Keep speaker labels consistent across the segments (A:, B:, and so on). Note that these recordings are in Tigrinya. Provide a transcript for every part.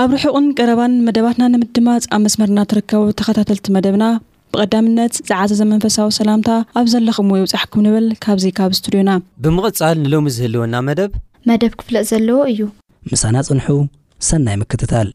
A: ኣብ
B: ርሑቕን ቀረባን መደባትና ንምድማጽ ኣብ መስመርና ትርከቡ ተኸታተልቲ መደብና ብቐዳምነት ዝዓዘዘ መንፈሳዊ ሰላምታ ኣብ ዘለኹምዎ ይብጻሕኩም ንብል ካብዚ ካብ ስቱድዮና።
C: ብምቕጻል ንሎሚ ዝህልወና መደብ።
D: መደብ ክፍለጥ ዘለዎ እዩ።
E: ምሳና ጽንሑ ሰናይ ምክትታል።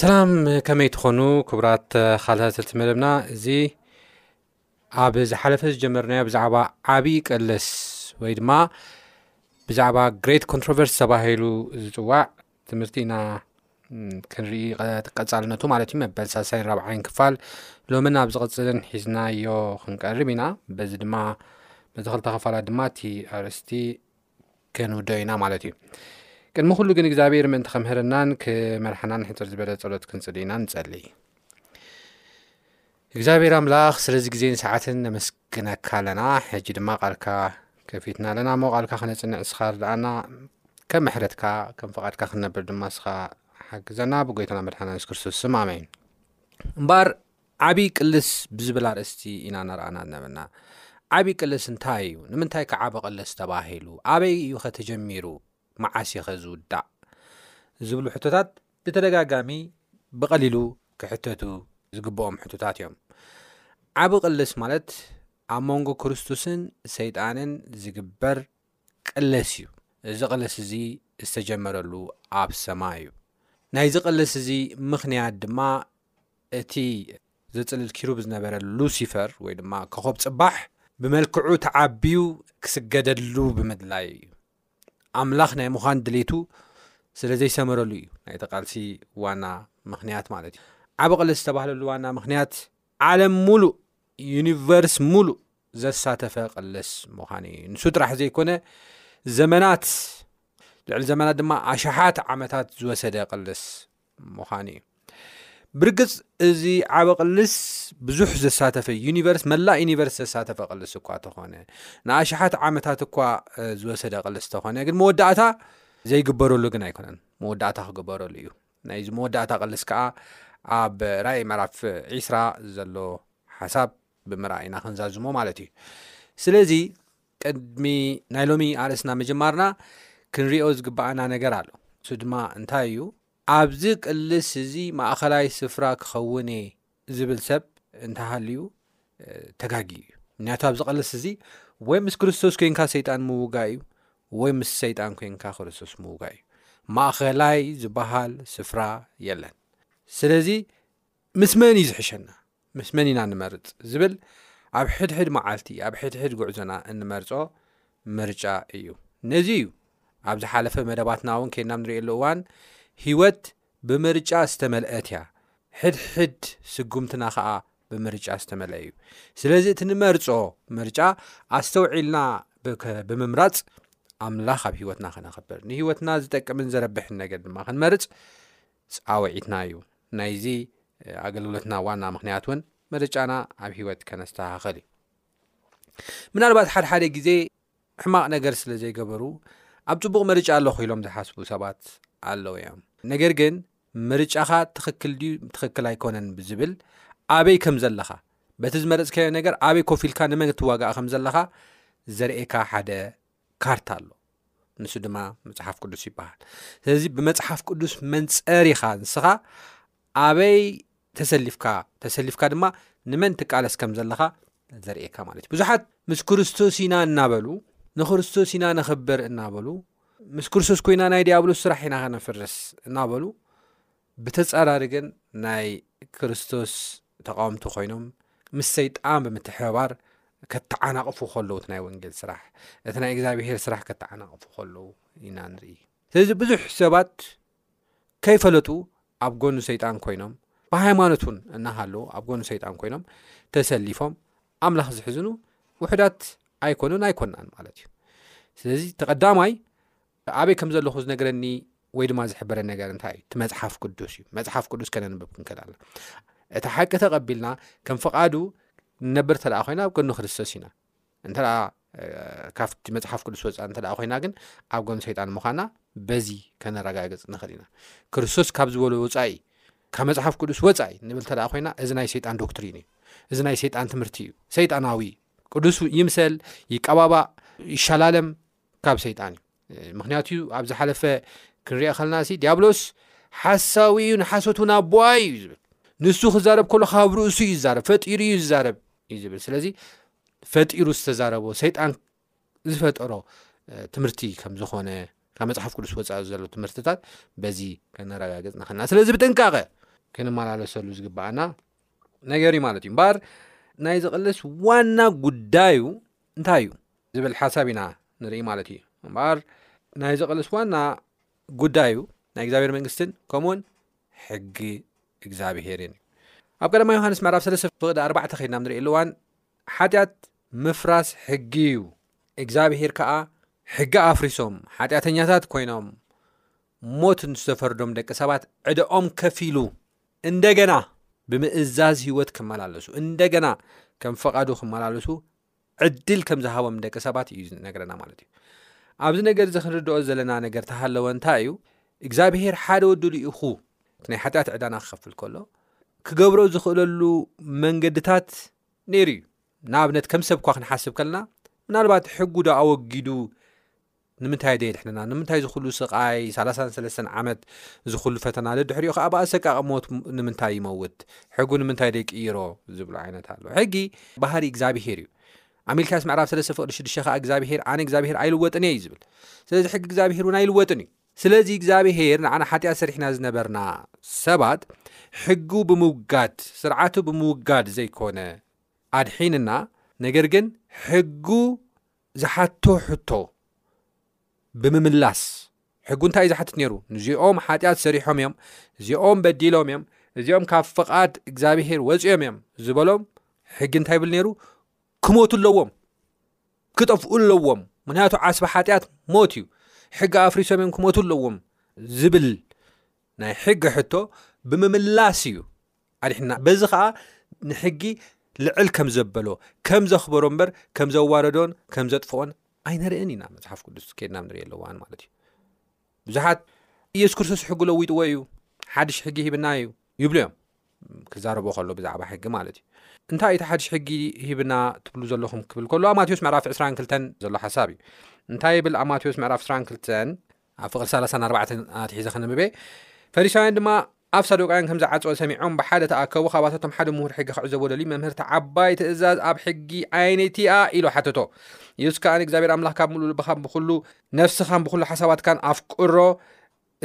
F: ሰላም ከመይ ትኾኑ ክቡራት ካልታትልቲ መደብና እዚ ኣብ ዝሓለፈ ዝጀመርናዮ ብዛዕባ ዓብዪ ቀለስ ወይ ድማ ብዛዕባ ግሬት ኮንትሮቨርስ ተባሂሉ ዝፅዋዕ ትምህርቲ ኢና ክንርኢ ቀፃልነቱ ማለት እዩ መበል ሳሳይ ራብዓይን ክፋል ሎምን ኣብ ዝቕፅልን ሒዝናዮ ክንቀርብ ኢና በዚ ድማ በዚ ክልተ ክፋላት ድማ እቲ ኣርእስቲ ክንውዶ ኢና ማለት እዩ ቅድሚ ኩሉ ግን እግዚኣብሔር ምእንቲ ከምህርናን ክመርሓናን ሕፅር ዝበለ ፀሎት ክንፅሊ ኢና ንፀሊ እግዚኣብሔር ኣምላኽ ስለዚ ግዜን ሰዓትን ነመስግነካ ኣለና ሕጂ ድማ ቓልካ ከፊትና ኣለና እሞ ቓልካ ክነጽንዕ ንስኻ ርድኣና ከም ምሕረትካ ከም ፍቓድካ ክንነብር ድማ ንስኻ ሓግዘና ብጎይታና መድሓና ንስ ክርስቶስ ስም ኣሜን እምበኣር ዓብዪ ቅልስ ብዝብል ኣርእስቲ ኢና ነርኣና ዝነበና ዓብዪ ቅልስ እንታይ እዩ ንምንታይ ከዓቢ ቅልስ ተባሂሉ ኣበይ እዩ ከተጀሚሩ መዓስ'ዩኸ ዝውዳእ? ዝብሉ ሕቶታት ብተደጋጋሚ ብቐሊሉ ክሕተቱ ዝግብኦም ሕቶታት'ዮም። ዓቢ ቅልስ ማለት ኣብ መንጎ ክርስቶስን ሰይጣንን ዝግበር ቅለስ'ዩ። እዚ ቅለስ'ዚ ዝተጀመረሉ ኣብ ሰማይ'ዩ። ናይዚ ቅልስ'ዚ ምኽንያት ድማ እቲ ዘጽልል ኪሩብ ዝነበረ ሉሲፈር ወይ ድማ ኮኾብ ጽባሕ ብመልክዑ ተዓብዩ ክስገደሉ ብምድላዩ'ዩ። ኣምላኽ ናይ ምዃን ድሌቱ ስለ ዘይሰመረሉ እዩ ናይቲ ቃልሲ ዋና ምክንያት ማለት እዩ ዓብ ቕልስ ዝተባህለሉ ዋና ምክንያት ዓለም ሙሉእ ዩኒቨርስ ሙሉእ ዘሳተፈ ቕልስ ምዃን እዩ ንሱ ጥራሕ ዘይኮነ ዘመናት ልዕሊ ዘመናት ድማ ኣሽሓት ዓመታት ዝወሰደ ቕልስ ምዃኑ እዩ ብርግፅ እዚ ዓበ ቅልስ ብዙሕ ዘሳተፈ ዩኒቨርስ መላእ ዩኒቨርስ ዘሳተፈ ቅልስ እኳ ተኾነ ንኣሽሓት ዓመታት እኳ ዝወሰደ ቅልስ ተኾነ ግን መወዳእታ ዘይግበረሉ ግን ኣይኮነን መወዳእታ ክግበረሉ እዩ ናይዚ መወዳእታ ቅልስ ከዓ ኣብ ራእይ መራፍ ዒስራ ዘሎ ሓሳብ ብምርኣይና ክንዛዝሞ ማለት እዩ ስለዚ ቅድሚ ናይ ሎሚ ኣርእስትና ምጅማርና ክንሪኦ ዝግባኣና ነገር ኣሎ እሱ ድማ እንታይ እዩ ኣብዚ ቅልስ እዚ ማእኸላይ ስፍራ ክኸውን እየ ዝብል ሰብ እንተሃልዩ ተጋጊ እዩ ምክንያቱ ኣብዚ ቅልስ እዚ ወይ ምስ ክርስቶስ ኮንካ ሰይጣን ምውጋ እዩ ወይ ምስ ሰይጣን ኮንካ ክርስቶስ ምውጋ እዩ ማእኸላይ ዝበሃል ስፍራ የለን ስለዚ ምስ መን እዩ ዝሕሸና ምስ መን ኢና ንመርፅ ዝብል ኣብ ሕድሕድ መዓልቲ ኣብ ሕድሕድ ጉዕዞና እንመርፆ ምርጫ እዩ ነዚ እዩ ኣብ ዝሓለፈ መደባትና እውን ከናም ንሪእየሉ እዋን ህወት ብምርጫ ዝተመልአት እያ ሕድሕድ ስጉምትና ከዓ ብምርጫ ዝተመልአ እዩ ስለዚ እቲ ንመርፆ ምርጫ ኣስተውዒልና ብምምራፅ ኣምላኽ ኣብ ህይወትና ከነኸብር ንህይወትና ዝጠቅምን ዘረብሕን ነገር ድማ ክንመርፅ ጻውዒትና እዩ። ናይዚ ኣገልግሎትና ዋና ምኽንያት እውን ምርጫና ኣብ ህይወት ከነስተኻኸል እዩ። ምናልባት ሓድሓደ ግዜ ሕማቕ ነገር ስለ ዘይገበሩ ኣብ ጽቡቕ ምርጫ ኣለኹ ኢሎም ዝሓስቡ ሰባት ኣለዉ እዮም። ነገር ግን ምርጫኻ ትኽክል ድዩ ትኽክል ኣይኮነን ብዝብል ኣበይ ከም ዘለኻ በቲ ዝመረጽካዮ ነገር ኣበይ ኮፍ ኢልካ ንመን እትዋጋእ ከም ዘለኻ ዘርእካ ሓደ ካርታ ኣሎ ንሱ ድማ መፅሓፍ ቅዱስ ይበሃል ስለዚ ብመፅሓፍ ቅዱስ መንፀር ኢኻ ንስኻ ኣበይ ተሰሊፍካ ተሰሊፍካ ድማ ንመን ትቃለስ ከም ዘለኻ ዘርእካ ማለት እዩ ብዙሓት ምስ ክርስቶስ ኢና እናበሉ ንክርስቶስ ኢና ነኽብር እናበሉ ምስ ክርስቶስ ኮይና ናይ ዲያብሎስ ስራሕ ኢና ከነፍርስ እናበሉ ብተጻራሪ ግን ናይ ክርስቶስ ተቓወምቲ ኮይኖም ምስ ሰይጣን ብምትሕብባር ከተዓናቕፉ ከለዉ እቲ ናይ ወንጌል ስራሕ እቲ ናይ እግዚኣብሄር ስራሕ ከተዓናቕፉ ከለዉ ኢና ንርኢ ስለዚ ብዙሕ ሰባት ከይፈለጡ ኣብ ጎኒ ሰይጣን ኮይኖም ብሃይማኖት እውን እናሃለዉ ኣብ ጎኒ ሰይጣን ኮይኖም ተሰሊፎም ኣምላኽ ዝሕዝኑ ውሕዳት ኣይኮኑን ኣይኮናን ማለት እዩ ስለዚ ተቐዳማይ ኣበይ ከም ዘለኹ ዝነገረኒ ወይ ድማ ዝሕበረ ነገር እንታይ እዩ እቲ መፅሓፍ ቅዱስ እዩ መፅሓፍ ቅዱስ ከነንብብ ክንከል ኣለ እቲ ሓቂ ተቐቢልና ከም ፍቓዱ ንነብር እተ ኮይና ኣብ ጎኒ ክርስቶስ ኢና እንተ ካብቲ መፅሓፍ ቅዱስ ወፃ እተ ኮይና ግን ኣብ ጎኒ ሰይጣን ምዃና በዚ ከነረጋግፅ ንኽእል ኢና ክርስቶስ ካብ ዝበሎ ወፃኢ ካብ መፅሓፍ ቅዱስ ወፃኢ ንብል እተ ኮይና እዚ ናይ ሰይጣን ዶክትሪን እዩ እዚ ናይ ሰይጣን ትምህርቲ እዩ ሰይጣናዊ ቅዱስ ይምሰል ይቀባባእ ይሸላለም ካብ ሰይጣን እዩ ምክንያቱ ኣብ ዝሓለፈ ክንሪኦ ከለና ሲ ዲያብሎስ ሓሳዊ እዩ ንሓሶት ውን ኣቦዋ እዩ ዝብል ንሱ ክዛረብ ከሎ ካብ ርእሱ እዩ ዝዛረብ ፈጢሩ እዩ ዝዛረብ እዩ ዝብል ስለዚ ፈጢሩ ዝተዛረቦ ሰይጣን ዝፈጠሮ ትምህርቲ ከም ዝኾነ ካብ መፅሓፍ ቅዱስ ወፃኢ ዘሎ ትምህርትታት በዚ ከነረጋግፅ ንክልና ስለዚ ብጥንቃቐ ክንመላለሰሉ ዝግባኣና ነገር እዩ ማለት እዩ እምበኣር ናይ ዝቕልስ ዋና ጉዳዩ እንታይ እዩ ዝብል ሓሳብ ኢና ንርኢ ማለት እዩ እምበኣር ናይ ዘቐልስ ዋና ጉዳዩ ናይ እግዚኣብሔር መንግስትን ከምኡውን ሕጊ እግዚኣብሔርን እዩ ኣብ ቀደማ ዮሃንስ ምዕራፍ ሰለስተ ፍቕዲ ኣርባዕተ ከይድና ብ ንሪእሉ እዋን ሓጢኣት ምፍራስ ሕጊ እዩ እግዚኣብሄር ከዓ ሕጊ ኣፍሪሶም ሓጢኣተኛታት ኮይኖም ሞት ንዝተፈርዶም ደቂ ሰባት ዕደኦም ከፊሉ እንደገና ብምእዛዝ ህይወት ክመላለሱ እንደገና ከም ፈቓዱ ክመላለሱ ዕድል ከም ዝሃቦም ንደቂ ሰባት እዩ ዝነገረና ማለት እዩ ኣብዚ ነገር እዚ ክንርድኦ ዘለና ነገር ተሃለወ እንታይ እዩ እግዚኣብሄር ሓደ ወዲ ልኢኹ ናይ ሓጢኣት ዕዳና ክኸፍል ከሎ ክገብሮ ዝኽእለሉ መንገድታት ነይሩ እዩ ንኣብነት ከም ሰብ እኳ ክንሓስብ ከለና ምናልባት ሕጉዶ ኣወጊዱ ንምንታይ ደየድሕነና ንምንታይ ዝኹሉ ስቓይ ሰላሳን ሰለስተን ዓመት ዝኹሉ ፈተና ደድሕሪኡ ከዓ ብኣሰቃቂ ሞት ንምንታይ ይመውት ሕጉ ንምንታይ ደይቅይሮ ዝብሉ ዓይነት ኣሎ ሕጊ ባህሪ እግዚኣብሄር እዩ ኣሜልኪያስ ምዕራፍ ሰለስተ ፍቅዲ ሽዱሽተ ከዓ እግዚኣብሄር ኣነ እግዚኣብሄር ኣይልወጥን እየ እዩ ዝብል ስለዚ ሕጊ እግዚኣብሄር እውን ኣይልወጥን እዩ ስለዚ እግዚኣብሄር ንዓና ሓጢኣት ሰሪሕና ዝነበርና ሰባት ሕጉ ብምውጋድ ስርዓቱ ብምውጋድ ዘይኮነ ኣድሒንና ነገር ግን ሕጉ ዝሓቶ ሕቶ ብምምላስ ሕጉ እንታይ እዩ ዝሓትት ነይሩ? ንዚኦም ሓጢኣት ሰሪሖም እዮም፣ እዚኦም በዲሎም እዮም፣ እዚኦም ካብ ፍቓድ እግዚኣብሄር ወፂኦም እዮም ዝበሎም ሕጊ እንታይ ይብል ነይሩ? ክሞቱ ኣለዎም፣ ክጠፍኡ ኣለዎም፣ ምክንያቱ ዓስቢ ሓጢኣት ሞት እዩ፣ ሕጊ ኣፍሪሶም እዮም ክሞቱ ኣለዎም ዝብል ናይ ሕጊ ሕቶ ብምምላስ እዩ ኣድሒንና በዚ ከኣ ንሕጊ ልዕል ከም ዘበሎ ከም ዘኽበሮ እምበር ከም ዘዋረዶን ከም ዘጥፍኦን ኣይነርእን ኢና መጽሓፍ ቅዱስ ከድናብ ንሪእ ኣለዋን ማለት እዩ ብዙሓት ኢየሱስ ክርስቶስ ሕጊ ለዊጥዎ እዩ ሓድሽ ሕጊ ሂብና እዩ ይብሉ እዮም ክዛረቦ ከሎ ብዛዕባ ሕጊ ማለት እዩ እንታይ እቲ ሓድሽ ሕጊ ሂብና ትብሉ ዘለኹም ክብል ከሎ ኣማቴዎስ ምዕራፍ 22 ዘሎ ሓሳብ እዩ እንታይ ይብል ኣማቴዎስ ምዕራፍ 22 ኣብ ፍቕሪ ሰላሳን ኣርባዕተን ኣትሒዘ ከንብቤ ፈሪሳውያን ድማ ኣብ ሳዶቃውያን ከም ዝዓጽወ ሰሚዖም ብሓደ ተኣከቡ ካባታቶም ሓደ ምሁር ሕጊ ክዕዘቦ ደልዩ መምህር ተዓባይ ትእዛዝ ኣብ ሕጊ ኣየነይቲኣ ኢሉ ሓተቶ ኢየሱስ ከኣ እግዚኣብሔር ኣምላኽ ካብ ምሉእ ልብኻን ብኩሉ ነፍስኻን ብኩሉ ሓሳባትካን ኣፍቅሮ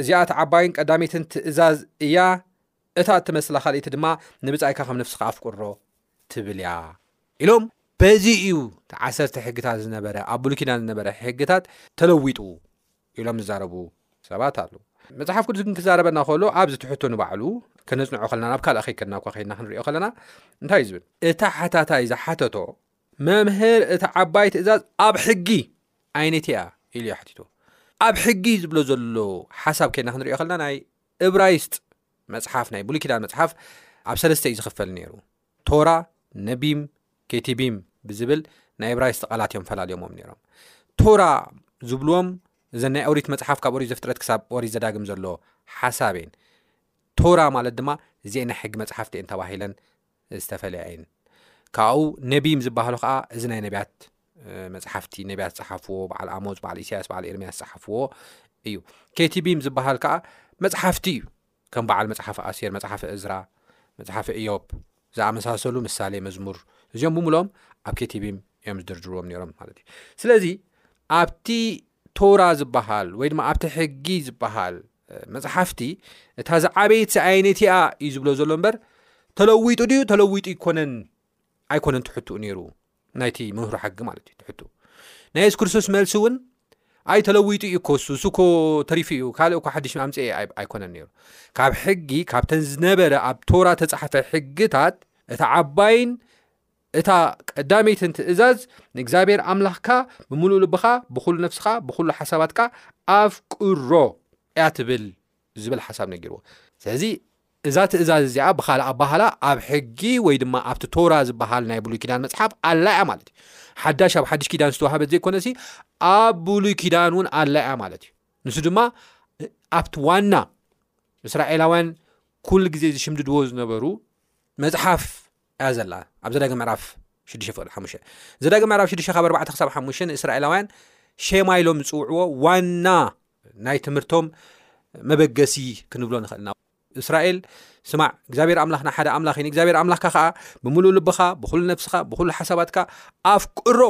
F: እዚኣ ተዓባይን ቀዳሚትን ትእዛዝ እያ እታ እትመስላ ካልኢቲ ድማ ንብጻይካ ከም ነፍስኻ ኣፍቅሮ ትብል እያ ኢሎም በዚ እዩ ዓሰርተ ሕግታት ዝነበረ ኣብ ብሉይ ኪዳን ዝነበረ ሕግታት ተለዊጡ ኢሎም ዝዛረቡ ሰባት ኣሉ መጽሓፍ ቅዱስ ግን ክዛረበና ከሎ ኣብዚ ትሕቶ ንባዕሉ ከነጽንዖ ከለና ናብ ካልእ ከይከድና እኳ ከይና ክንሪኦ ከለና እንታይ እዩ ዝብል እታ ሓታታይ ዝሓተቶ መምህር እቲ ዓባይ ትእዛዝ ኣብ ሕጊ ዓይነት እያ ኢሉ እያ ሓቲቶ ኣብ ሕጊ ዝብሎ ዘሎ ሓሳብ ከይና ክንሪኦ ከለና ናይ እብራይስጥ መጽሓፍ ናይ ብሉይ ኪዳን መጽሓፍ ኣብ ሰለስተ እዩ ዝኽፈል ነይሩ ቶራ ነቢም ኬቲቢም ብዝብል ናይ እብራይስጥ ቓላት እዮም ፈላልዮምም ነይሮም ቶራ ዝብልዎም እዘን ናይ ኦሪት መጽሓፍ ካብ ኦሪት ዘፍጥረት ክሳብ ኦሪት ዘዳግም ዘሎ ሓሳብ እየን ቶራ ማለት ድማ እዚኤን ናይ ሕጊ መጽሓፍቲ እየን ተባሂለን ዝተፈልያ እየን። ካብኡ ነቢም ዝበሃሉ ከዓ እዚ ናይ ነቢያት መፅሓፍቲ ነቢያት ዝፀሓፍዎ በዓል ኣሞፅ በዓል ኢሳያስ በዓል ኤርምያስ ዝፀሓፍዎ እዩ ኬቲቢም ዝበሃል ከዓ መፅሓፍቲ እዩ ከም በዓል መፅሓፍ ኣሴር መፅሓፍ እዝራ መፅሓፍ እዮብ ዝኣመሳሰሉ ምሳሌ መዝሙር እዚኦም ብምሎም ኣብ ኬቲቢም እዮም ዝድርድርዎም ነሮም ማለት እዩ ስለዚ ኣብቲ ቶራ ዝበሃል ወይ ድማ ኣብቲ ሕጊ ዝበሃል መፅሓፍቲ እታ ዝዓበየት ሰኣይነቲኣ እዩ ዝብሎ ዘሎ እምበር ተለዊጡ ድዩ ተለዊጡ ይኮነን ኣይኮነን ትሕትኡ ነይሩ ናይቲ መምህሮ ሓጊ ማለት እዩ ትሕትኡ ናይ የሱስ ክርስቶስ መልሲ እውን ኣይ ተለዊጡ እዩ ኮ እሱ እሱ ኮ ተሪፉ እዩ ካልእ እኳ ሓድሽ ኣምፀ ኣይኮነን ነይሩ ካብ ሕጊ ካብተን ዝነበረ ኣብ ቶራ ተፃሓፈ ሕግታት እቲ ዓባይን እታ ቀዳመይትን ትእዛዝ ንእግዚኣብሔር ኣምላኽካ ብምሉእ ልብኻ ብኹሉ ነፍስኻ ብኹሉ ሓሳባትካ ኣፍቅሮ እያ ትብል ዝብል ሓሳብ ነጊርዎ ስለዚ እዛ ትእዛዝ እዚኣ ብካልእ ኣባሃላ ኣብ ሕጊ ወይ ድማ ኣብቲ ቶራ ዝበሃል ናይ ብሉይ ኪዳን መፅሓፍ ኣላ እያ ማለት እዩ ሓዳሽ ኣብ ሓድሽ ኪዳን ዝተዋሃበት ዘይኮነሲ ኣብ ብሉይ ኪዳን እውን ኣላ እያ ማለት እዩ ንሱ ድማ ኣብቲ ዋና እስራኤላውያን ኩሉ ግዜ ዝሽምድድዎ ዝነበሩ መፅሓፍ እያ ዘላ ኣብ ዘዳግም ምዕራፍ 6 ፍቅዲ 5 ዘዳግም ምዕራፍ 6 ካብ 4 ክሳብ 5 ንእስራኤላውያን ሼማ ኢሎም ዝፅውዕዎ ዋና ናይ ትምህርቶም መበገሲ ክንብሎ ንኽእል ኢና እስራኤል ስማዕ እግዚኣብሔር ኣምላኽና ሓደ ኣምላኽ ዩ እግዚኣብሔር ኣምላኽካ ከዓ ብምሉእ ልብኻ ብኩሉ ነፍስኻ ብኩሉ ሓሳባትካ ኣፍቅሮ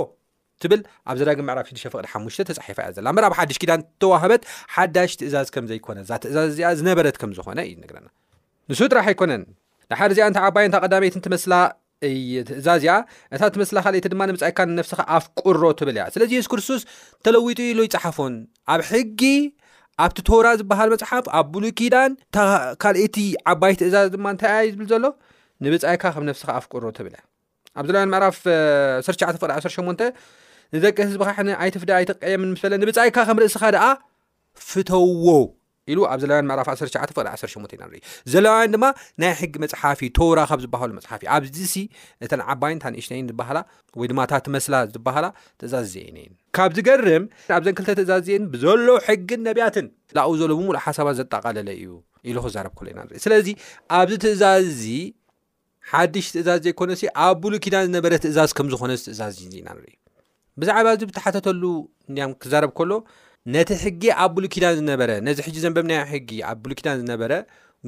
F: ትብል ኣብ ዘዳግም ምዕራፍ ሽዱሽተ ፍቕዲ ሓሙሽተ ተጻሒፋ እያ ዘላ እምበር ኣብ ሓድሽ ኪዳን እተዋህበት ሓዳሽ ትእዛዝ ከም ዘይኮነ እዛ ትእዛዝ እዚኣ ዝነበረት ከም ዝኾነ እዩ ዝነግረና ንሱ ጥራሕ ኣይኮነን ድሓር እዚኣ እንተ ዓባይን እታ ቀዳመይትን ትመስላ ትእዛዝ እያ እታ ትመስላ ካልእቲ ድማ ንምጻኢካ ንነፍስኻ ኣፍቅሮ ትብል እያ ስለዚ የሱስ ክርስቶስ ተለዊጡ ኢሉ ይጽሓፎን ኣብ ሕጊ ኣብቲ ቶራ ዝበሃል መጽሓፍ ኣብ ብሉይ ኪዳን ካልእቲ ዓባይ ትእዛዝ ድማ እንታይ እያ ዝብል ዘሎ ንብጻይካ ከም ነፍስኻ ኣፍቅሮ ትብል እያ ኣብ ዘሌዋውያን ምዕራፍ ዓሰርተ ትሽዓተ ፍቕዲ ዓሰርተ ሸሞንተ ንደቂ ህዝብኻ ሕነ ኣይትፍዳ ኣይትቀየምን ምስ በለ ንብጻይካ ከም ርእስኻ ደኣ ፍተዎ ኢሉ ኣብ ዘሌዋውያን ምዕራፍ ዓሰርተ ትሽዓተ ፍቕዲ ዓሰርተ ሸሞንተ ኢና ንርኢ ዘሌዋውያን ድማ ናይ ሕጊ መጽሓፍ እዩ ተውራ ካብ ዝበሃሉ መጽሓፍ እዩ ኣብዚ ሲ እተን ዓባይን እታ ንእሽተይን ዝበሃላ ወይ ድማ እታ ትመስላ ዝበሃላ ትእዛዝ እዚአን እየን ካብ ዝገርም ኣብዘን ክልተ ትእዛዝ እዚአን ብዘሎ ሕግን ነቢያትን ላኡ ዘሎ ብምሉእ ሓሳባት ዘጠቓለለ እዩ ኢሉ ክዛረብ ኮሎ ኢና ንርኢ ስለዚ ኣብዚ ትእዛዝ እዚ ሓድሽ ትእዛዝ ዘይኮነሲ ኣብ ብሉይ ኪዳን ዝነበረ ትእዛዝ ከም ዝኾነ ዝትእዛዝ እዩ ኢና ንርኢ ብዛዕባ እዚ ብተሓተተሉ እንዲያም ክዛረብ ከሎ ነቲ ሕጊ ኣብ ብሉይ ኪዳን ዝነበረ ነዚ ሕጂ ዘንበብናዮ ሕጊ ኣብ ብሉይ ኪዳን ዝነበረ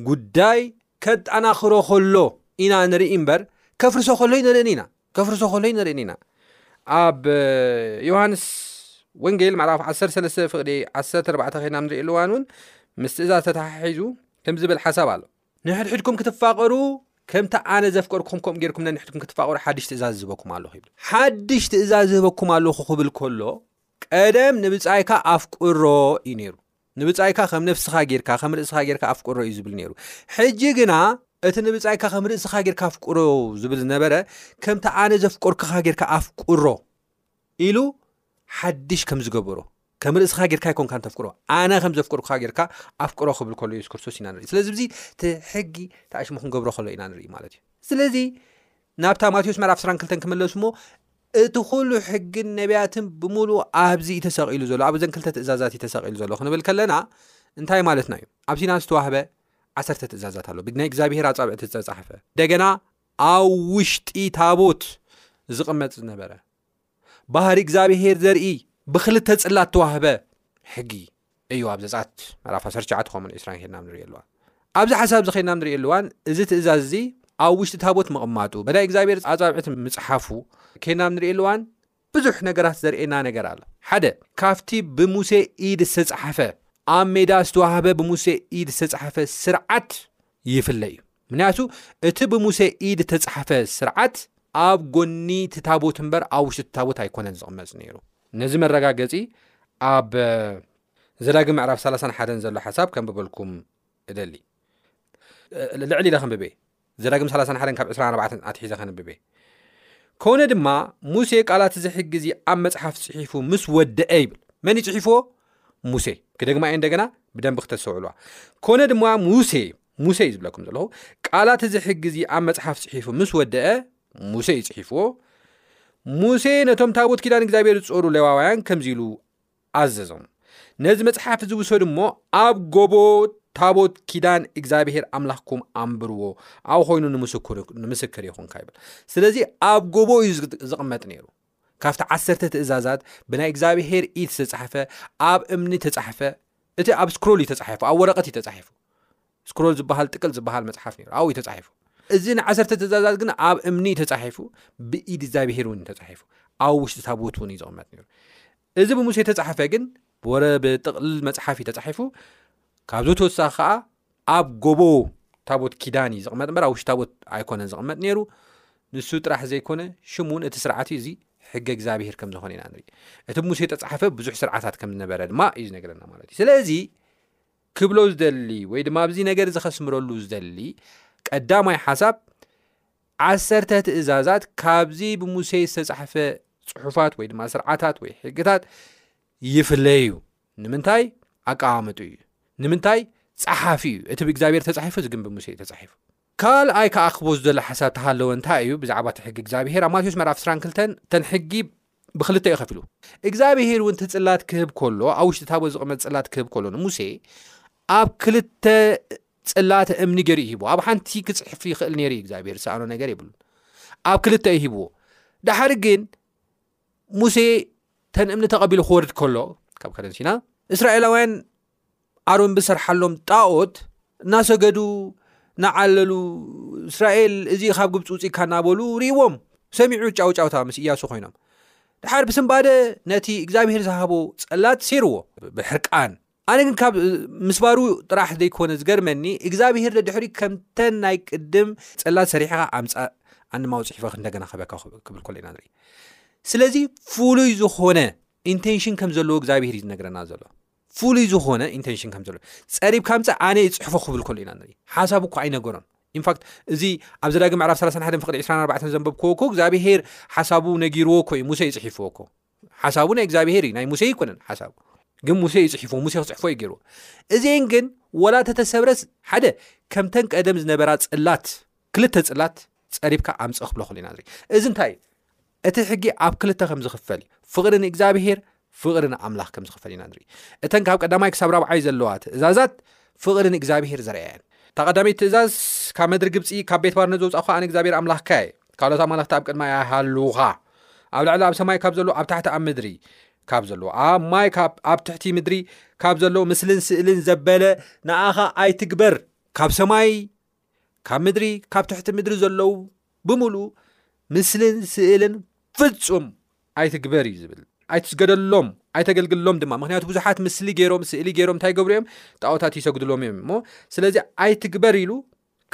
F: ጉዳይ ከጠናኽሮ ከሎ ኢና ንርኢ እምበር ከፍርሶ ከሎይ ንርእን ኢና ከፍርሶ ከሎይ ንርእን ኢና ኣብ ዮሃንስ ወንጌል መዕራፍ 13 ፍቕዲ 14 ኸይና ንርኢ ኣለዋን እውን ምስ ትእዛዝ ተተሓሒዙ ከም ዝብል ሓሳብ ኣሎ ንሕድሕድኩም ክትፋቐሩ ከምቲ ኣነ ዘፍቀርኩም ከምኡ ጌርኩም ነንሕድኩም ክትፋቐሩ ሓድሽ ትእዛዝ ዝህበኩም ኣለኹ ይብል ሓድሽ ትእዛዝ ዝህበኩም ኣለኹ ክብል ከሎ ቀደም ንብፃይካ ኣፍቅሮ እዩ ነይሩ ንብፃይካ ከም ነፍስኻ ጌርካ ከም ርእስኻ ጌርካ ኣፍቅሮ እዩ ዝብል ነይሩ ሕጂ ግና እቲ ንብፃይካ ከም ርእስኻ ጌርካ ኣፍቅሮ ዝብል ዝነበረ ከምቲ ኣነ ዘፍቀርኩኻ ጌርካ ኣፍቅሮ ኢሉ ሓድሽ ከም ዝገበሮ ከም ርእስኻ ጌርካ ኣይኮንካን ተፍቅሮ ኣነ ከም ዘፍቅርካ ጌርካ ኣፍቅሮ ክብል ከሎ የሱስ ክርስቶስ ኢና ንርኢ ስለዚ እዚ እቲ ሕጊ ተኣሽሙ ክንገብሮ ከሎ ኢና ንርኢ ማለት እዩ ስለዚ ናብታ ማቴዎስ ምዕራፍ 22 ክመለሱ እሞ እቲ ኩሉ ሕግን ነቢያትን ብምሉ ኣብዚ እዩ ተሰቂሉ ዘሎ ኣብ እዘን ክልተ ትእዛዛት እዩ ተሰቂሉ ዘሎ ክንብል ከለና እንታይ ማለትና እዩ ኣብ ሲና ዝተዋህበ ዓሰርተ ትእዛዛት ኣሎ ብናይ እግዚኣብሄር ኣፃብዕቲ ዝተፃሓፈ እንደገና ኣብ ውሽጢ ታቦት ዝቕመጥ ዝነበረ ባህሪ እግዚኣብሄር ዘርኢ ብክልተ ጽላት ተዋህበ ሕጊ እዩ ኣብ ዘጻት ምዕራፍ 19 ከምኡ 20 ኬድና ንሪኦ ኣለዋ ኣብዚ ሓሳብ እዚ ኬድና ንሪኦ ኣለዋን እዚ ትእዛዝ እዚ ኣብ ውሽጢ ታቦት ምቕማጡ በናይ እግዚኣብሄር ኣጻብዕቲ ምጽሓፉ ኬድና ንሪኦ ኣለዋን ብዙሕ ነገራት ዘርእየና ነገር ኣሎ። ሓደ፣ ካብቲ ብሙሴ ኢድ ዝተጻሕፈ፣ ኣብ ሜዳ ዝተዋህበ ብሙሴ ኢድ ዝተጻሕፈ ስርዓት ይፍለ እዩ። ምክንያቱ እቲ ብሙሴ ኢድ ዝተጻሕፈ ስርዓት ኣብ ጎኒ እቲ ታቦት እምበር ኣብ ውሽጢ እቲ ታቦት ኣይኮነን ዝቕመጽ ነይሩ። ነዚ መረጋገጺ ኣብ ዘዳግም ምዕራፍ 31 ዘሎ ሓሳብ ከንብበልኩም እደሊ። ልዕል ኢለ ከንብቤ ዘዳግም ሰላሳን ሓደን ካብ ዕስራን ኣርባዕተን ኣትሒዘ ከንብብ እየ። ኮነ ድማ ሙሴ ቃላት እዚ ሕጊ እዚ ኣብ መጽሓፍ ጽሒፉ ምስ ወደአ ይብል። መን እዩ ጽሒፍዎ? ሙሴ። ክደግማ እየ እንደገና ብደንቢ ክተስተውዕልዋ። ኮነ ድማ ሙሴ ሙሴ እዩ ዝብለኩም ዘለኹ ቃላት እዚ ሕጊ እዚ ኣብ መጽሓፍ ጽሒፉ ምስ ወደአ ሙሴ እዩ ጽሒፍዎ ሙሴ ነቶም ታቦት ኪዳን እግዚኣብሔር ዝጾሩ ሌዋውያን ከምዚ ኢሉ ኣዘዞም። ነዚ መጽሓፍ እዚ ውሰዱ እሞ ኣብ ጎቦ ታቦት ኪዳን እግዚኣብሄር ኣምላኽኩም ኣንብርዎ ኣብኡ ኮይኑ ንምስክር ይኹንካ ይብል ስለዚ ኣብ ጎቦ እዩ ዝቕመጥ ነይሩ ካብቲ ዓሰርተ ትእዛዛት ብናይ እግዚኣብሄር ኢት ዝተጻሕፈ ኣብ እምኒ ተጻሕፈ እቲ ኣብ ስክሮል እዩ ተጻሒፉ ኣብ ወረቐት እዩ ተጻሒፉ ስክሮል ዝበሃል ጥቅል ዝበሃል መጽሓፍ ነይሩ ኣብኡ እዩ ተጻሒፉ እዚ ንዓሰርተ ትእዛዛት ግን ኣብ እምኒ ተጻሒፉ ብኢድ እግዚኣብሄር እውን እዩ ተጻሒፉ ኣብ ውሽጢ ታቦት እውን እዩ ዝቕመጥ ነይሩ እዚ ብሙሴ እተጻሕፈ ግን ብወረ ብጥቕልል መጽሓፍ እዩ ተጻሒፉ ካብዚ ተወሳኺ ከኣ ኣብ ጎቦ ታቦት ኪዳን እዩ ዝቕመጥ እምበር ኣብ ውሽጢ ታቦት ኣይኮነን ዝቕመጥ ነይሩ ንሱ ጥራሕ ዘይኮነ ሽሙ እውን እቲ ስርዓት እዩ እዚ ሕገ እግዚኣብሄር ከም ዝኾነ ኢና ንርኢ እቲ ብሙሴ ተጻሕፈ ብዙሕ ስርዓታት ከም ዝነበረ ድማ እዩ ዝነገረና ማለት እዩ ስለዚ ክብሎ ዝደሊ ወይ ድማ ኣብዚ ነገር እዚ ከስምረሉ ዝደሊ ቀዳማይ ሓሳብ ዓሰርተ ትእዛዛት ካብዚ ብሙሴ ዝተጻሕፈ ጽሑፋት ወይ ድማ ስርዓታት ወይ ሕግታት ይፍለይ እዩ። ንምንታይ ኣቀማመጡ እዩ። ንምንታይ ጸሓፊ እዩ። እቲ ብእግዚኣብሔር ተጻሒፉ እዚ ግን ብሙሴ እዩ ተጻሒፉ። ካልኣይ ከኣ ክቦ ዝደሎ ሓሳብ ተሃለወ እንታይ እዩ ብዛዕባ እቲ ሕጊ እግዚኣብሔር ኣብ ማቴዎስ ምዕራፍ 22 ተን ሕጊ ብክልተ እዩ ከፊሉ እግዚኣብሄር እውን እቲ ጽላት ክህብ ከሎ ኣብ ውሽጢ ታቦት ዝቕመጥ ጽላት ክህብ ከሎ ንሙሴ ኣብ ክልተ ጽላት እምኒ ገይሩ ይሂብዎ ኣብ ሓንቲ ክጽሕፍ ይኽእል ነይሩ እግዚኣብሄር ዝሰኣኖ ነገር የብሉን ኣብ ክልተ እዩ ሂብዎ ዳሓር ግን ሙሴ ተን እምኒ ተቐቢሉ ክወርድ ከሎ ካብ ከረንሲና እስራኤላውያን ኣሮን ብሰርሓሎም ጣኦት እናሰገዱ ንዓለሉ እስራኤል እዚ ካብ ግብፂ ውፅካ እናበሉ ርእዎም ሰሚዑ ጫውጫውታ ምስ እያሱ ኮይኖም ድሓር ብስምባደ ነቲ እግዚኣብሄር ዝሃቦ ፀላት ሴርዎ ብሕርቃን ኣነ ግን ካብ ምስባሩ ጥራሕ ዘይኮነ ዝገርመኒ እግዚኣብሄር ደድሕሪ ከምተን ናይ ቅድም ፀላት ሰሪሕካ ኣምፃእ ኣንማውፅሒፈ ክንደገና ከበካ ክብል ኮሎ ኢና ንርኢ ስለዚ ፍሉይ ዝኾነ ኢንቴንሽን ከም ዘለዎ እግዚኣብሄር እዩ ዝነገረና ዘሎ ፍሉይ ዝኾነ ኢንቴንሽን ከም ዘሎ ጸሪብካ ምጻእ ኣነ ይጽሕፎ ክብል ከሎ ኢና ንርኢ ሓሳብ እኳ ኣይነገሮን ኢንፋክት እዚ ኣብ ዘዳጊ ምዕራፍ 31 ፍቅዲ 24 ዘንበብክዎ እኮ እግዚኣብሄር ሓሳቡ ነጊርዎ እኮ እዩ ሙሴ ይፅሒፍዎ እኮ ሓሳቡ ናይ እግዚኣብሄር እዩ ናይ ሙሴ ይኮነን ሓሳቡ ግን ሙሴ ይፅሒፍዎ ሙሴ ክፅሕፎ እዩ ገይርዎ እዚአን ግን ወላ ተተሰብረስ ሓደ ከምተን ቀደም ዝነበራ ፅላት ክልተ ፅላት ፀሪብካ ኣምፅ ክብሎ ክሉ ኢና ንርኢ እዚ እንታይ እቲ ሕጊ ኣብ ክልተ ከም ዝኽፈል እዩ ፍቕሪ ንእግዚኣብሄር ፍቕሪ ንኣምላኽ ከም ዝኽፈል ኢና ንርኢ እተን ካብ ቀዳማይ ክሳብ ራብዓይ ዘለዋ ትእዛዛት ፍቕሪ ንእግዚኣብሄር ዘርኣያ እየን እታ ቀዳመይቲ ትእዛዝ ካብ መድሪ ግብፂ ካብ ቤት ባርነት ዘውፃእኳ ኣነ እግዚኣብሔር ኣምላኽካ እየ ካልኦት ኣማለኽቲ ኣብ ቅድማ ኣይሃልውኻ ኣብ ልዕሊ ኣብ ሰማይ ካብ ዘለዎ ኣብ ታሕቲ ኣብ ምድሪ ካብ ዘለዎ ኣብ ማይ ኣብ ትሕቲ ምድሪ ካብ ዘለዎ ምስልን ስእልን ዘበለ ንኣኻ ኣይትግበር ካብ ሰማይ ካብ ምድሪ ካብ ትሕቲ ምድሪ ዘለዉ ብምሉ ምስልን ስእልን ፍጹም ኣይትግበር እዩ ዝብል ኣይትስገደሎም ኣይተገልግሎም ድማ ምክንያቱ ብዙሓት ምስሊ ገይሮም ስእሊ ገይሮም እንታይ ገብሩ እዮም ጣዖታት ይሰግድሎም እዮም እሞ ስለዚ ኣይትግበር ኢሉ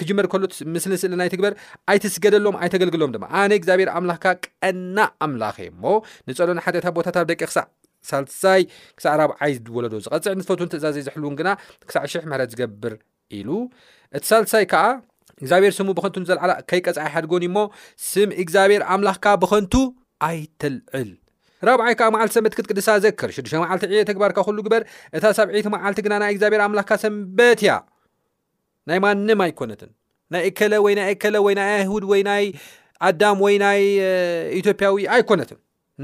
F: ክጅመር ከሎ ምስልን ስእልን ኣይትግበር ኣይትስገደሎም ኣይተገልግሎም ድማ ኣነ እግዚኣብሔር ኣምላኽካ ቀና ኣምላኽ እየ እሞ ንፀሎን ሓጢኣት ኣቦታት ኣብ ደቂ ክሳዕ ሳልሳይ ክሳዕ ራብዓይ ወለዶ ዝቐፅዕ ንዝፈትውን ትእዛዘይ ዝሕልውን ግና ክሳዕ ሽሕ ምሕረት ዝገብር ኢሉ እቲ ሳልሳይ ከኣ እግዚኣብሔር ስሙ ብኸንቱ ንዘልዓላ ከይቀጽዓ ኣይሓድጎን እዩ እሞ ስም እግዚኣብሔር ኣምላኽካ ብኸንቱ ኣይተልዕል ራብዓይ ከዓ መዓልቲ ሰንበት ክትቅድሳ ዘክር ሽዱሽተ መዓልቲ ዕየ ተግባርካ ኩሉ ግበር እታ ሳብዒይቲ መዓልቲ ግና ናይ እግዚኣብሔር ኣምላክካ ሰንበት እያ ናይ ማንም ኣይኮነትን ናይ እከለ ወይ ናይ እከለ ወይ ናይ ኣይሁድ ወይ ናይ ኣዳም ወይ ናይ ኢትዮጵያዊ ኣይኮነትን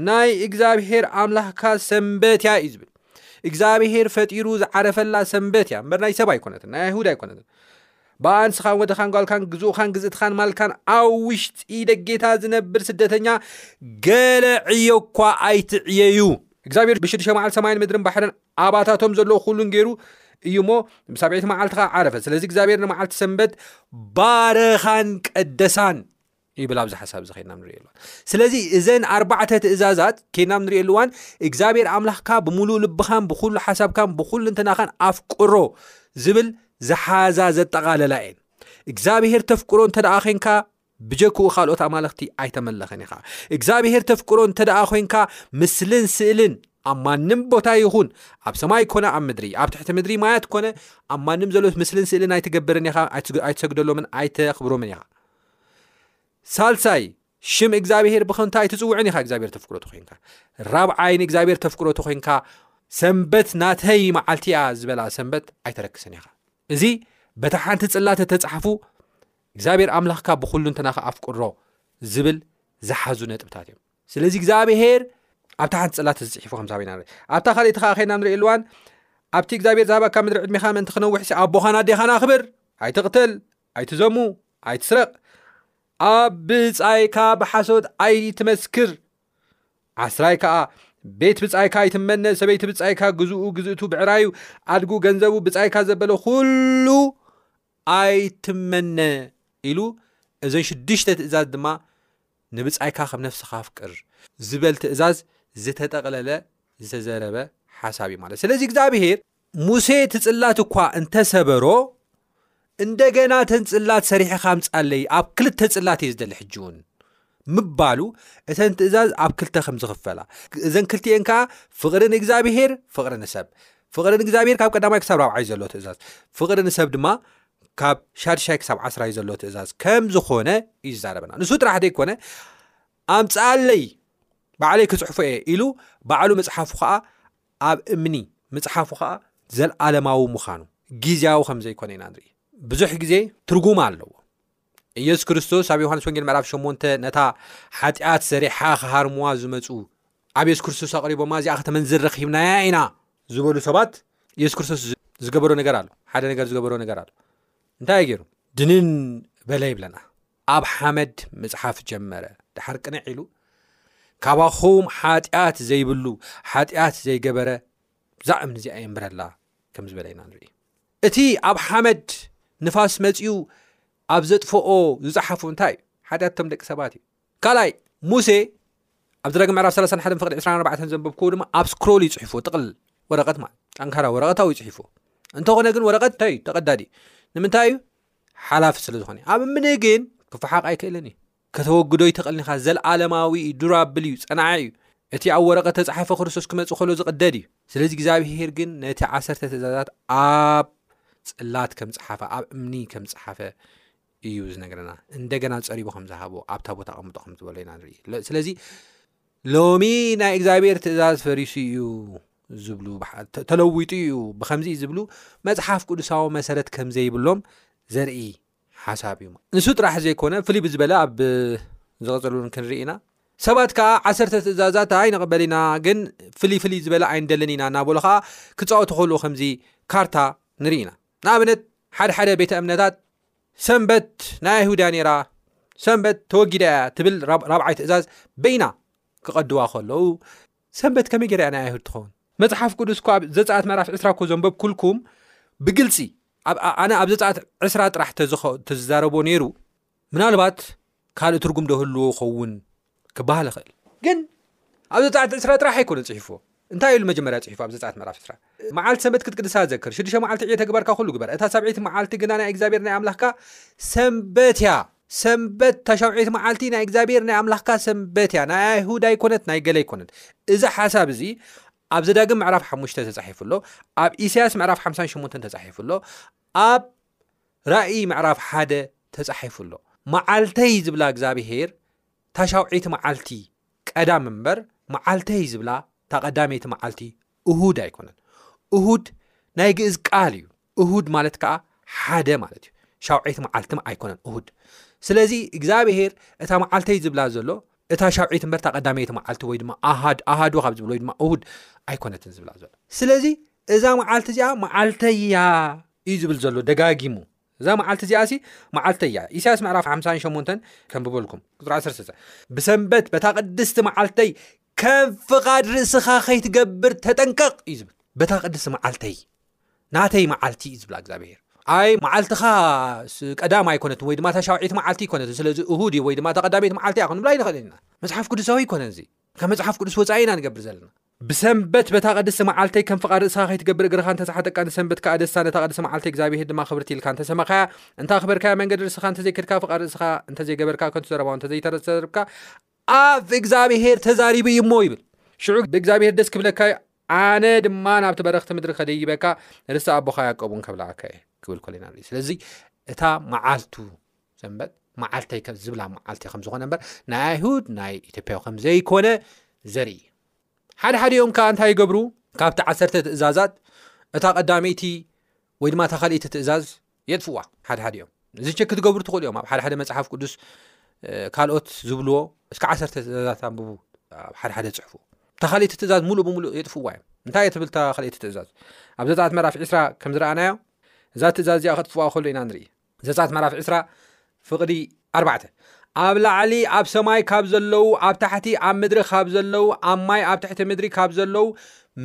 F: ናይ እግዚኣብሄር ኣምላኽካ ሰንበት እያ እዩ ዝብል እግዚኣብሄር ፈጢሩ ዝዓረፈላ ሰንበት እያ እምበር ናይ ሰብ ኣይኮነትን ናይ ኣይሁድ ኣይኮነትን ብኣ ንስኻን ወድኻን ጓልካን ግዝኡኻን ግዝእትኻን ማልካን ኣብ ውሽጢ ደጌታ ዝነብር ስደተኛ ገለ ዕዮ እኳ ኣይትዕየዩ እግዚኣብሄር ብሽዱሽተ መዓልቲ ሰማይን ምድርን ባሕርን ኣባታቶም ዘለዎ ኩሉን ገይሩ እዩ እሞ ብሳብዒቲ መዓልቲ ከዓ ዓረፈ ስለዚ እግዚኣብሄር ንመዓልቲ ሰንበት ባረኻን ቀደሳን ይብል ኣብዚ ሓሳብ እዚ ከድና ንሪኦ ኣሉዋን ስለዚ እዘን ኣርባዕተ ትእዛዛት ከድና ንሪኦ ኣሉዋን እግዚኣብሔር ኣምላኽካ ብምሉእ ልብኻን ብኩሉ ሓሳብካን ብኩሉ እንትናኻን ኣፍቅሮ ዝብል ዝሓዛ ዘጠቓለላ እየን እግዚኣብሔር ተፍቅሮ እንተ ደኣ ኮንካ ብጀክኡ ካልኦት ኣማለኽቲ ኣይተመለኸን ኢኻ እግዚኣብሔር ተፍቅሮ እንተ ደኣ ኮንካ ምስልን ስእልን ኣብ ማንም ቦታ ይኹን ኣብ ሰማይ ኮነ ኣብ ምድሪ ኣብ ትሕቲ ምድሪ ማያት ኮነ ኣብ ማንም ዘሎት ምስልን ስእልን ኣይትገብርን ኢኻ ኣይትሰግደሎምን ኣይተኽብሮምን ኢኻ ሳልሳይ ሽም እግዚኣብሄር ብኸንቱ ኣይትፅውዕን ኢኻ እግዚኣብሄር ተፍቅሮ ተኮይንካ ራብዓይ ንእግዚኣብሄር ተፍቅሮ ተኮይንካ ሰንበት ናተይ መዓልቲ እያ ዝበላ ሰንበት ኣይተረክስን ኢኻ እዚ በታ ሓንቲ ፅላተ ተፃሓፉ እግዚኣብሄር ኣምላኽካ ብኩሉ እንተናኸ ኣፍቅሮ ዝብል ዝሓዙ ነጥብታት እዮም ስለዚ እግዚኣብሄር ኣብታ ሓንቲ ፅላተ ዝፅሒፉ ከምሳበና ኣብታ ካልእቲ ከዓ ከይና ንሪኢ ኣልዋን ኣብቲ እግዚኣብሄር ዝሃባካ ምድሪ ዕድሜኻ ምእንቲ ክነውሕ ኣቦኻን ኣዴኻን ኣኽብር ኣይትቕትል ኣይትዘሙ፣ ኣይትስረቕ፣ ኣብ ብጻይካ ብሓሶት ኣይትመስክር፣ ዓስራይ ከኣ ቤት ብጻይካ ኣይትመነ፣ ሰበይቲ ብጻይካ ግዝኡ ግዝእቱ ብዕራዩ ኣድጉ ገንዘቡ ብጻይካ ዘበለ ኩሉ ኣይትመነ ኢሉ እዘን ሽዱሽተ ትእዛዝ ድማ ንብጻይካ ከም ነፍስኻ ኣፍቅር ዝበል ትእዛዝ ዝተጠቕለለ ዝተዘረበ ሓሳብ እዩ ማለት ስለዚ እግዚኣብሄር ሙሴ እቲ ጽላት እኳ እንተ ሰበሮ እንደገና እተን ጽላት ሰሪሕኻ ኣምጻለይ ኣብ ክልተ ጽላት እየ ዝደሊ ሕጂ እውን ምባሉ እተን ትእዛዝ ኣብ ክልተ ከም ዝኽፈላ እዘን ክልቲኤን ከዓ ፍቕሪ ንእግዚኣብሄር ፍቕሪ ንሰብ ፍቕሪ ንእግዚኣብሄር ካብ ቀዳማይ ክሳብ ራብዓይ ዘሎ ትእዛዝ ፍቕሪ ንሰብ ድማ ካብ ሻድሻይ ክሳብ ዓስራይ ዘሎ ትእዛዝ ከም ዝኾነ እዩ ዝዛረበና ንሱ ጥራሕ ዘይኮነ ኣምፅኣለይ ባዕለይ ክፅሕፎ እየ ኢሉ ባዕሉ መፅሓፉ ከዓ ኣብ እምኒ ምጽሓፉ ኸኣ ዘለዓለማዊ ምዃኑ ግዜያዊ ከም ዘይኮነ ኢና ንርኢ ብዙሕ ግዜ ትርጉም ኣለዎ ኢየሱስ ክርስቶስ ኣብ ዮሃንስ ወንጌል ምዕራፍ 8 ነታ ሓጢኣት ሰሪሓ ክሃርምዋ ዝመፁ ኣብ የሱስ ክርስቶስ ኣቕሪቦማ እዚኣ ከተመንዝር ረኺብናያ ኢና ዝበሉ ሰባት የሱስ ክርስቶስ ዝገበሮ ነገር ኣሎ ሓደ ነገር ዝገበሮ ነገር ኣሎ እንታይ ገይሩ ድንን በለ ይብለና ኣብ ሓመድ ምጽሓፍ ጀመረ። ደሓር ቅንዕ ኢሉ፣ ካባኹም ሓጢኣት ዘይብሉ፣ ሓጢኣት ዘይገበረ፣ እዛ እምኒ እዚኣ የንብረላ ከም ዝበለ ኢና ንርኢ። እቲ ኣብ ሓመድ ንፋስ መጺኡ ኣብ ዘጥፈኦ ዝጸሓፉ እንታይ እዩ? ሓጢኣት እቶም ደቂ ሰባት እዩ። ካልኣይ ሙሴ ኣብ ዝረግ ምዕራፍ 31 ፍቅዲ 24 ዘንበብክዎ ድማ ኣብ ስክሮል እዩ ጽሒፎ ጥቕል ወረቐት ማለት ጠንካራ ወረቐታዊ ጽሒፎ እንተኾነ ግን ወረቐት እንታይ እዩ ተቐዳዲ ንምንታይ እዩ ሓላፊ ስለ ዝኾነ ኣብ እምኒ ግን ክፈሓቕ ኣይክእልን እዩ ከተወግዶ ይተቕልኒኻ ዘለዓለማዊ እዩ ዱራብል እዩ ፀናዐ እዩ እቲ ኣብ ወረቐ ተፃሓፈ ክርስቶስ ክመፅ ከሎ ዝቕደድ እዩ ስለዚ እግዚኣብሄር ግን ነቲ ዓሰርተ ትእዛዛት ኣብ ፅላት ከም ፀሓፈ ኣብ እምኒ ከም ፀሓፈ እዩ ዝነገረና እንደገና ፀሪቡ ከም ዝሃቦ ኣብታ ቦታ ኣቐምጦ ከም ዝበሎ ኢና ንርኢ ስለዚ ሎሚ ናይ እግዚኣብሔር ትእዛዝ ፈሪሱ እዩ ዝብሉ ተለዊጡ እዩ ብከምዚ ዝብሉ መፅሓፍ ቅዱሳዊ መሰረት ከምዘይብሎም ዘርኢ ሓሳብ እዩ ንሱ ጥራሕ ዘይኮነ ፍልይ ብዝበለ ኣብ ዝቐፅሉን ክንርኢ ኢና ሰባት ከዓ ዓሰርተ ትእዛዛት ኣይንቕበል ኢና ግን ፍልይ ፍልይ ዝበለ ኣይንደልን ኢና እናበሉ ከዓ ክፃወቱ ከልኡ ከምዚ ካርታ ንርኢ ኢና ንኣብነት ሓደሓደ ቤተ እምነታት ሰንበት ናይ ኣይሁድ እያ ነይራ፣ ሰንበት ተወጊዳ እያ ትብል ራብዓይ ትእዛዝ በይና ክቐድዋ ከለዉ፣ ሰንበት ከመይ ገይራ እያ ናይ ኣይሁድ ትኸውን? መጽሓፍ ቅዱስ እኮ ኣብ ዘጸኣት ምዕራፍ ዕስራ እኮ ዘንበብኩልኩም ብግልጺ ኣነ ኣብ ዘጸኣት ዕስራ ጥራሕ ተዝዛረቦ ነይሩ ምናልባት ካልእ ትርጉም ዶ ህልዎ ይኸውን ክበሃል ይኽእል ግን ኣብ ዘፀኣት ዕስራ ጥራሕ ኣይኮነን ፅሒፍዎ እንታይ እዩ መጀመርያ ፅሒፉ ኣብ ዘፀኣት ምዕራፍ ዕስራ መዓልቲ ሰንበት ክትቅድሳ ዘክር ሽዱሽተ መዓልቲ ዕየ ተግባርካ ኩሉ ግበር እታ ሳብዒት መዓልቲ ግና ናይ እግዚኣብሔር ናይ ኣምላኽካ ሰንበት እያ ሰንበት እታ ሻውዒት መዓልቲ ናይ እግዚኣብሔር ናይ ኣምላኽካ ሰንበት እያ ናይ ኣይሁድ ኣይኮነት ናይ ገለ ኣይኮነት እዚ ሓሳብ እዚ ኣብ ዘዳግም ምዕራፍ ሓሙሽተ ተፃሒፉ ኣሎ ኣብ ኢሳያስ ምዕራፍ ሓምሳን ሸሞንተን ተፃሒፉ ኣሎ ኣብ ራኢ ምዕራፍ ሓደ ተጻሒፉ ኣሎ። መዓልተይ ዝብላ እግዝኣብሄር እታ ሻውዐይቲ መዓልቲ ቀዳም እምበር መዓልተይ ዝብላ እታ ቀዳመይቲ መዓልቲ እሁድ ኣይኮነን። እሁድ ናይ ግእዝ ቃል እዩ። እሁድ ማለት ከዓ ሓደ ማለት እዩ። ሻውዐይቲ መዓልቲ ኣይኮነን እሁድ። ስለዚ እግዚኣብሄር እታ መዓልተይ ዝብላ ዘሎ እታ ሻውዒት እምበር እታ ቀዳመይቲ መዓልቲ ወይ ድማ ኣሃድ ኣሃዱ ካብ ዝብል ወይ ድማ እሁድ ኣይኮነትን ዝብላ ዘሎ ስለዚ እዛ መዓልቲ እዚኣ መዓልተያ እዩ ዝብል ዘሎ ደጋጊሙ እዛ መዓልቲ እዚኣ ሲ መዓልተ እያ ኢሳያስ ምዕራፍ ሓ ሸሞንተ ከምብበልኩም ቁፅሪ ዓሰርተ ብሰንበት በታ ቅድስቲ መዓልተይ ከም ፍቓድ ርእስኻ ከይትገብር ተጠንቀቕ እዩ ዝብል በታ ቅድስቲ መዓልተይ ናተይ መዓልቲ እዩ ዝብላ እግዚኣብሄር ኣይ መዓልትኻ ቀዳማ ኣይኮነትን ወይ ድማ ታሻውዒት መዓልቲ ይኮነትን ስለዚ እሁድ እዩ ወይ ድማ ተቀዳሚት መዓልቲ እያ ክንብላ ይንኽእል ኢና መፅሓፍ ቅዱሳዊ ይኮነን እዚ ካብ መፅሓፍ ቅዱስ ወፃኢ ኢና ንገብር ዘለና ብሰንበት በታ ቅድስቲ መዓልተይ ከም ፍቓድ ርእስኻ ከይትገብር እግርኻ እንተሰሓጠቃ ንሰንበት ከዓ ደስታ ነታ ቅድስቲ መዓልተይ እግዚኣብሄር ድማ ክብርቲ ኢልካ እንተሰመኻያ እንተ ኣኽበርካያ መንገዲ ርእስኻ እንተዘይከድካ ፍቓድ ርእስኻ እንተዘይገበርካ ከንቱ ዘረባው እንተዘይተረተርብካ ኣፍ እግዚኣብሄር ተዛሪቡ እዩ እሞ ይብል ሽዑ ብእግዚኣብሄር ደስ ክብለካ እዩ ኣነ ድማ ናብቲ በረኽቲ ምድሪ ከደይበካ ርስቲ ኣቦኻ ያዕቆብ እውን ከብላዓካ እየ ክብል ኮለና ስለዚ እታ መዓልቱ ሰንበት መዓልተይ ዝብላ መዓልቲ ከም ዝኾነ እምበር ናይ ኣይሁድ ናይ ኢትዮጵያዊ ከም ዘይኮነ ዘርኢ እዩ ሓደ ሓደ ዮም ከዓ እንታይ ይገብሩ ካብቲ ዓሰርተ ትእዛዛት እታ ቀዳመይቲ ወይ ድማ እታ ካልእይቲ ትእዛዝ የጥፍዋ ሓደ ሓደ እዮም እዚ ቸክ ክትገብሩ ትኽእሉ እዮም ኣብ ሓደ ሓደ መፅሓፍ ቅዱስ ካልኦት ዝብልዎ እስከ ዓሰርተ ትእዛዛት ኣንብቡ ኣብ ሓደ ሓደ ፅሑፉ እታ ካልእቲ ትእዛዝ ሙሉእ ብምሉእ የጥፍዋ እዮም እንታይ እየ ትብል እታ ካልእቲ ትእዛዝ ኣብ ዘፃት መራፍ ዕስራ ከም ዝረኣናዮ እዛ ትእዛዝ እዚኣ ከጥፍዋ ከሎ ኢና ንርኢ ዘፃት መራፍ ዕስራ ፍቕዲ ኣርባዕተ። ኣብ ላዕሊ ኣብ ሰማይ ካብ ዘለዉ ኣብ ታሕቲ ኣብ ምድሪ ካብ ዘለዉ ኣብ ማይ ኣብ ትሕቲ ምድሪ ካብ ዘለዉ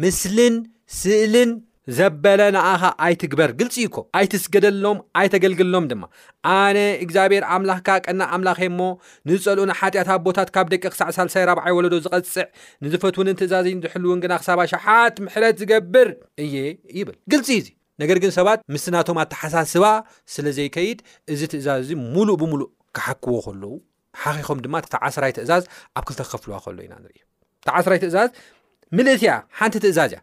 F: ምስልን ስእልን ዘበለ ንኣኻ ኣይትግበር ግልፂ እዩ እኮ ኣይትስገደሎም ኣይተገልግሎም ድማ ኣነ እግዚኣብሔር ኣምላኽካ ቀና ኣምላኽ እየ እሞ ንዝፀልኡ ንሓጢኣት ኣቦታት ካብ ደቂ ክሳዕ ሳልሳይ ራብዓይ ወለዶ ዝቐፅዕ ንዝፈትውንን ትእዛዝን ዝሕልውን ግና ክሳብ ኣሽሓት ምሕረት ዝገብር እየ ይብል ግልፂ እዩ ነገር ግን ሰባት ምስቲ ናቶም ኣተሓሳስባ ስለ ዘይከይድ እዚ ትእዛዝ እዚ ሙሉእ ብምሉእ ክሓክዎ ከለዉ ሓኺኾም ድማ እቲ ተዓስራይ ትእዛዝ ኣብ ክልተ ክከፍልዋ ከሎ ኢና ንርኢ ተዓስራይ ትእዛዝ ምልእት እያ ሓንቲ ትእዛዝ እያ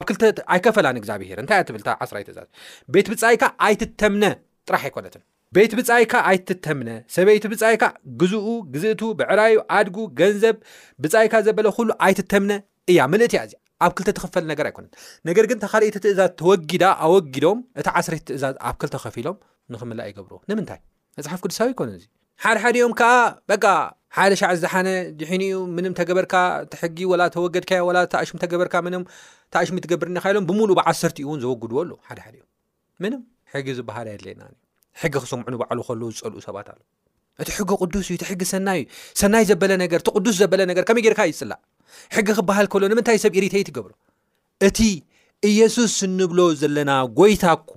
F: ኣብ ክልተ ኣይከፈላን እግዚኣብሄር እንታይ እያ ትብል ተዓስራይ ትእዛዝ ቤት ብፃይካ ኣይትተምነ ጥራሕ ኣይኮነትን ቤት ብጻይካ ኣይትተምነ፣ ሰበይቲ ብጻይካ፣ ግዝኡ፣ ግዝእቱ፣ ብዕራዩ፣ ኣድጉ፣ ገንዘብ፣ ብጻይካ ዘበለ ኩሉ ኣይትተምነ እያ ምልእቲ እያ እዚኣ ኣብ ክልተ ትኽፈል ነገር ኣይኮነን ነገር ግን ተኻልእቲ ትእዛዝ ተወጊዳ ኣወጊዶም እቲ ዓስረይቲ ትእዛዝ ኣብ ክልተ ከፊሎም ንክምላእ ይገብርዎ ንምንታይ መጽሓፍ ቅዱሳዊ ይኮነ እዚ ሓድሓዲኦም ከዓ በቃ ሓደ ሻዕ ዝደሓነ ድሒኑ እዩ ምንም ተገበርካ ትሕጊ ወላ ተወገድካዮ ወላ ተኣሽም ተገበርካ ምንም ተኣሽሚ ትገብር እኒካ ኢሎም ብምሉእ ብዓሰርቲኡ እውን ዘወግድዎ ኣለዉ ሓደሓዲኦም ምንም ሕጊ ዝበሃል ኣየድለየናን እዩ ሕጊ ክሰምዑ ንባዕሉ ከለዉ ዝፀልኡ ሰባት ኣለ እቲ ሕጊ ቅዱስ እዩ እቲ ሕጊ ሰናይ እዩ ሰናይ ዘበለ ነገር እቲ ቅዱስ ዘበለ ነገር ከመይ ጌርካ ይፅላእ ሕጊ ክበሃል ከሎ ንምንታይ ሰብ ኢሪተ ትገብሮ እቲ ኢየሱስ ንብሎ ዘለና ጎይታ እኮ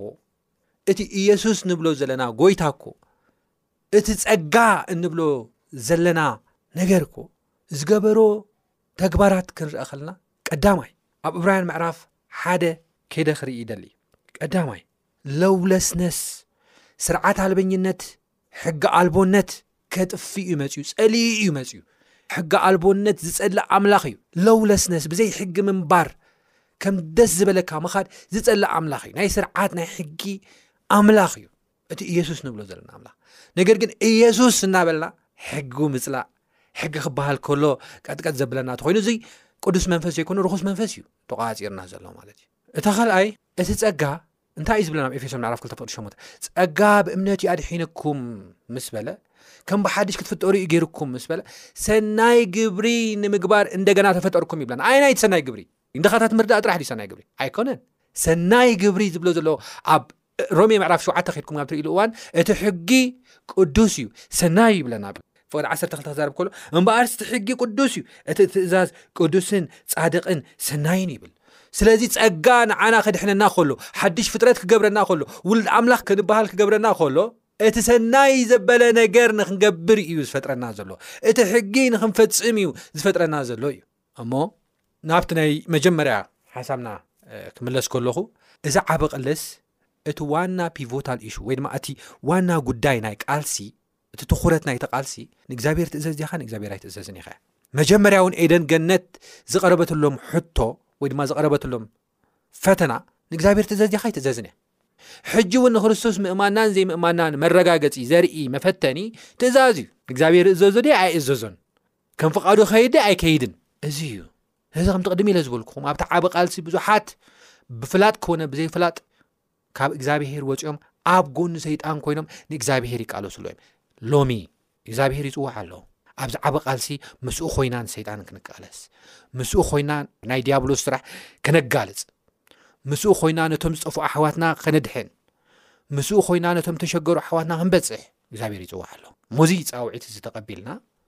F: እቲ ኢየሱስ ንብሎ ዘለና ጎይታ እኮ እቲ ፀጋ እንብሎ ዘለና ነገር እኮ ዝገበሮ ተግባራት ክንርኣ ከለና ቀዳማይ ኣብ እብራውያን ምዕራፍ ሓደ ከይደ ክርኢ ይደሊ እዩ ቀዳማይ ለውለስነስ ስርዓት ኣልበኝነት ሕጊ ኣልቦነት ከጥፍእ እዩ መፅዩ ፀልዩ እዩ መፅዩ ሕጊ ኣልቦነት ዝፀልእ ኣምላኽ እዩ ለውለስነስ ብዘይ ሕጊ ምንባር ከም ደስ ዝበለካ ምኻድ ዝፀልእ ኣምላኽ እዩ ናይ ስርዓት ናይ ሕጊ ኣምላኽ እዩ እቲ ኢየሱስ ንብሎ ዘለና ኣምላኽ ነገር ግን ኢየሱስ እናበልና ሕጊ ምፅላእ ሕጊ ክበሃል ከሎ ቀጥቀጥ ዘብለና እተኮይኑ እዙይ ቅዱስ መንፈስ ዘይኮኑ ርኹስ መንፈስ እዩ ተቋፂርና ዘሎ ማለት እዩ እታ ካልኣይ እቲ ፀጋ እንታይ እዩ ዝብለና ብ ኤፌሶን ዕራፍ 2ሸ ፀጋ ብእምነት እዩ ኣድሒንኩም ምስ በለ ከም ብሓድሽ ክትፍጠሩ እዩ ገይርኩም ምስ በለ ሰናይ ግብሪ ንምግባር እንደገና ተፈጠርኩም ይብለና ኣይ ናይቲ ሰናይ ግብሪ ንድኻታት ምርዳእ ጥራሕ ድዩ ሰናይ ግብሪ? ኣይኮነን። ሰናይ ግብሪ ዝብሎ ዘሎ ኣብ ሮሜ ምዕራፍ ሸውዓተ ከድኩም ኣብ ትርእሉ እዋን እቲ ሕጊ ቅዱስ እዩ ሰናይ ይብለና ኣብ ፍቕዲ ዓሰርተ ክልተ ክዛረብ ከሎ እምበኣር እቲ ሕጊ ቅዱስ እዩ እቲ ትእዛዝ ቅዱስን ጻድቕን ሰናይን ይብል ስለዚ ጸጋ ንዓና ክድሕነና ከሎ ሓድሽ ፍጥረት ክገብረና ከሎ ውሉድ ኣምላኽ ክንበሃል ክገብረና ከሎ እቲ ሰናይ ዘበለ ነገር ንክንገብር እዩ ዝፈጥረና ዘሎ እቲ ሕጊ ንክንፈጽም እዩ ዝፈጥረና ዘሎ እዩ እሞ ናብቲ ናይ መጀመርያ ሓሳብና ክምለስ ከለኹ እዚ ዓበ ቕልስ እቲ ዋና ፒቮታል ኢሹ ወይ ድማ እቲ ዋና ጉዳይ ናይ ቃልሲ እቲ ትኩረት ናይ ተቓልሲ ንእግዚኣብሔር ትእዘዝ ዲኻ ንእግዚኣብሔር ኣይትእዘዝን ኢኸ መጀመርያ እውን ኤደን ገነት ዝቐረበትሎም ሕቶ ወይ ድማ ዝቐረበትሎም ፈተና ንእግዚኣብሔር ትእዘዝ ዲኻ ኣይትእዘዝን እያ ሕጂ እውን ንክርስቶስ ምእማናን ዘይምእማናን መረጋገፂ ዘርኢ መፈተኒ ትእዛዝ እዩ ንእግዚኣብሔር እዘዞ ደ ኣይእዘዞን ከም ፍቓዱ ይኸይድ ደ ኣይከይድን እዚ እዩ እዚ ከምቲ ቅድሚ ኢለ ዝበልኩኹም ኣብቲ ዓብ ቓልሲ ብዙሓት ብፍላጥ ኮነ ብዘይፍላጥ ካብ እግዚኣብሄር ወፂኦም ኣብ ጎኒ ሰይጣን ኮይኖም ንእግዚኣብሄር ይቃለሱ ሎ እዮም ሎሚ እግዚኣብሄር ይፅዋዕ ኣሎ ኣብዚ ዓብ ቓልሲ ምስኡ ኮይና ንሰይጣን ክንቃለስ ምስኡ ኮይና ናይ ዲያብሎስ ስራሕ ከነጋልፅ ምስኡ ኮይና ነቶም ዝጠፍኡ ኣሕዋትና ከነድሕን ምስኡ ኮይና ነቶም ተሸገሩ ኣሕዋትና ክንበፅሕ እግዚኣብሄር ይፅዋዕ ኣሎ ሞዙ ፃውዒት ዝተቐቢልና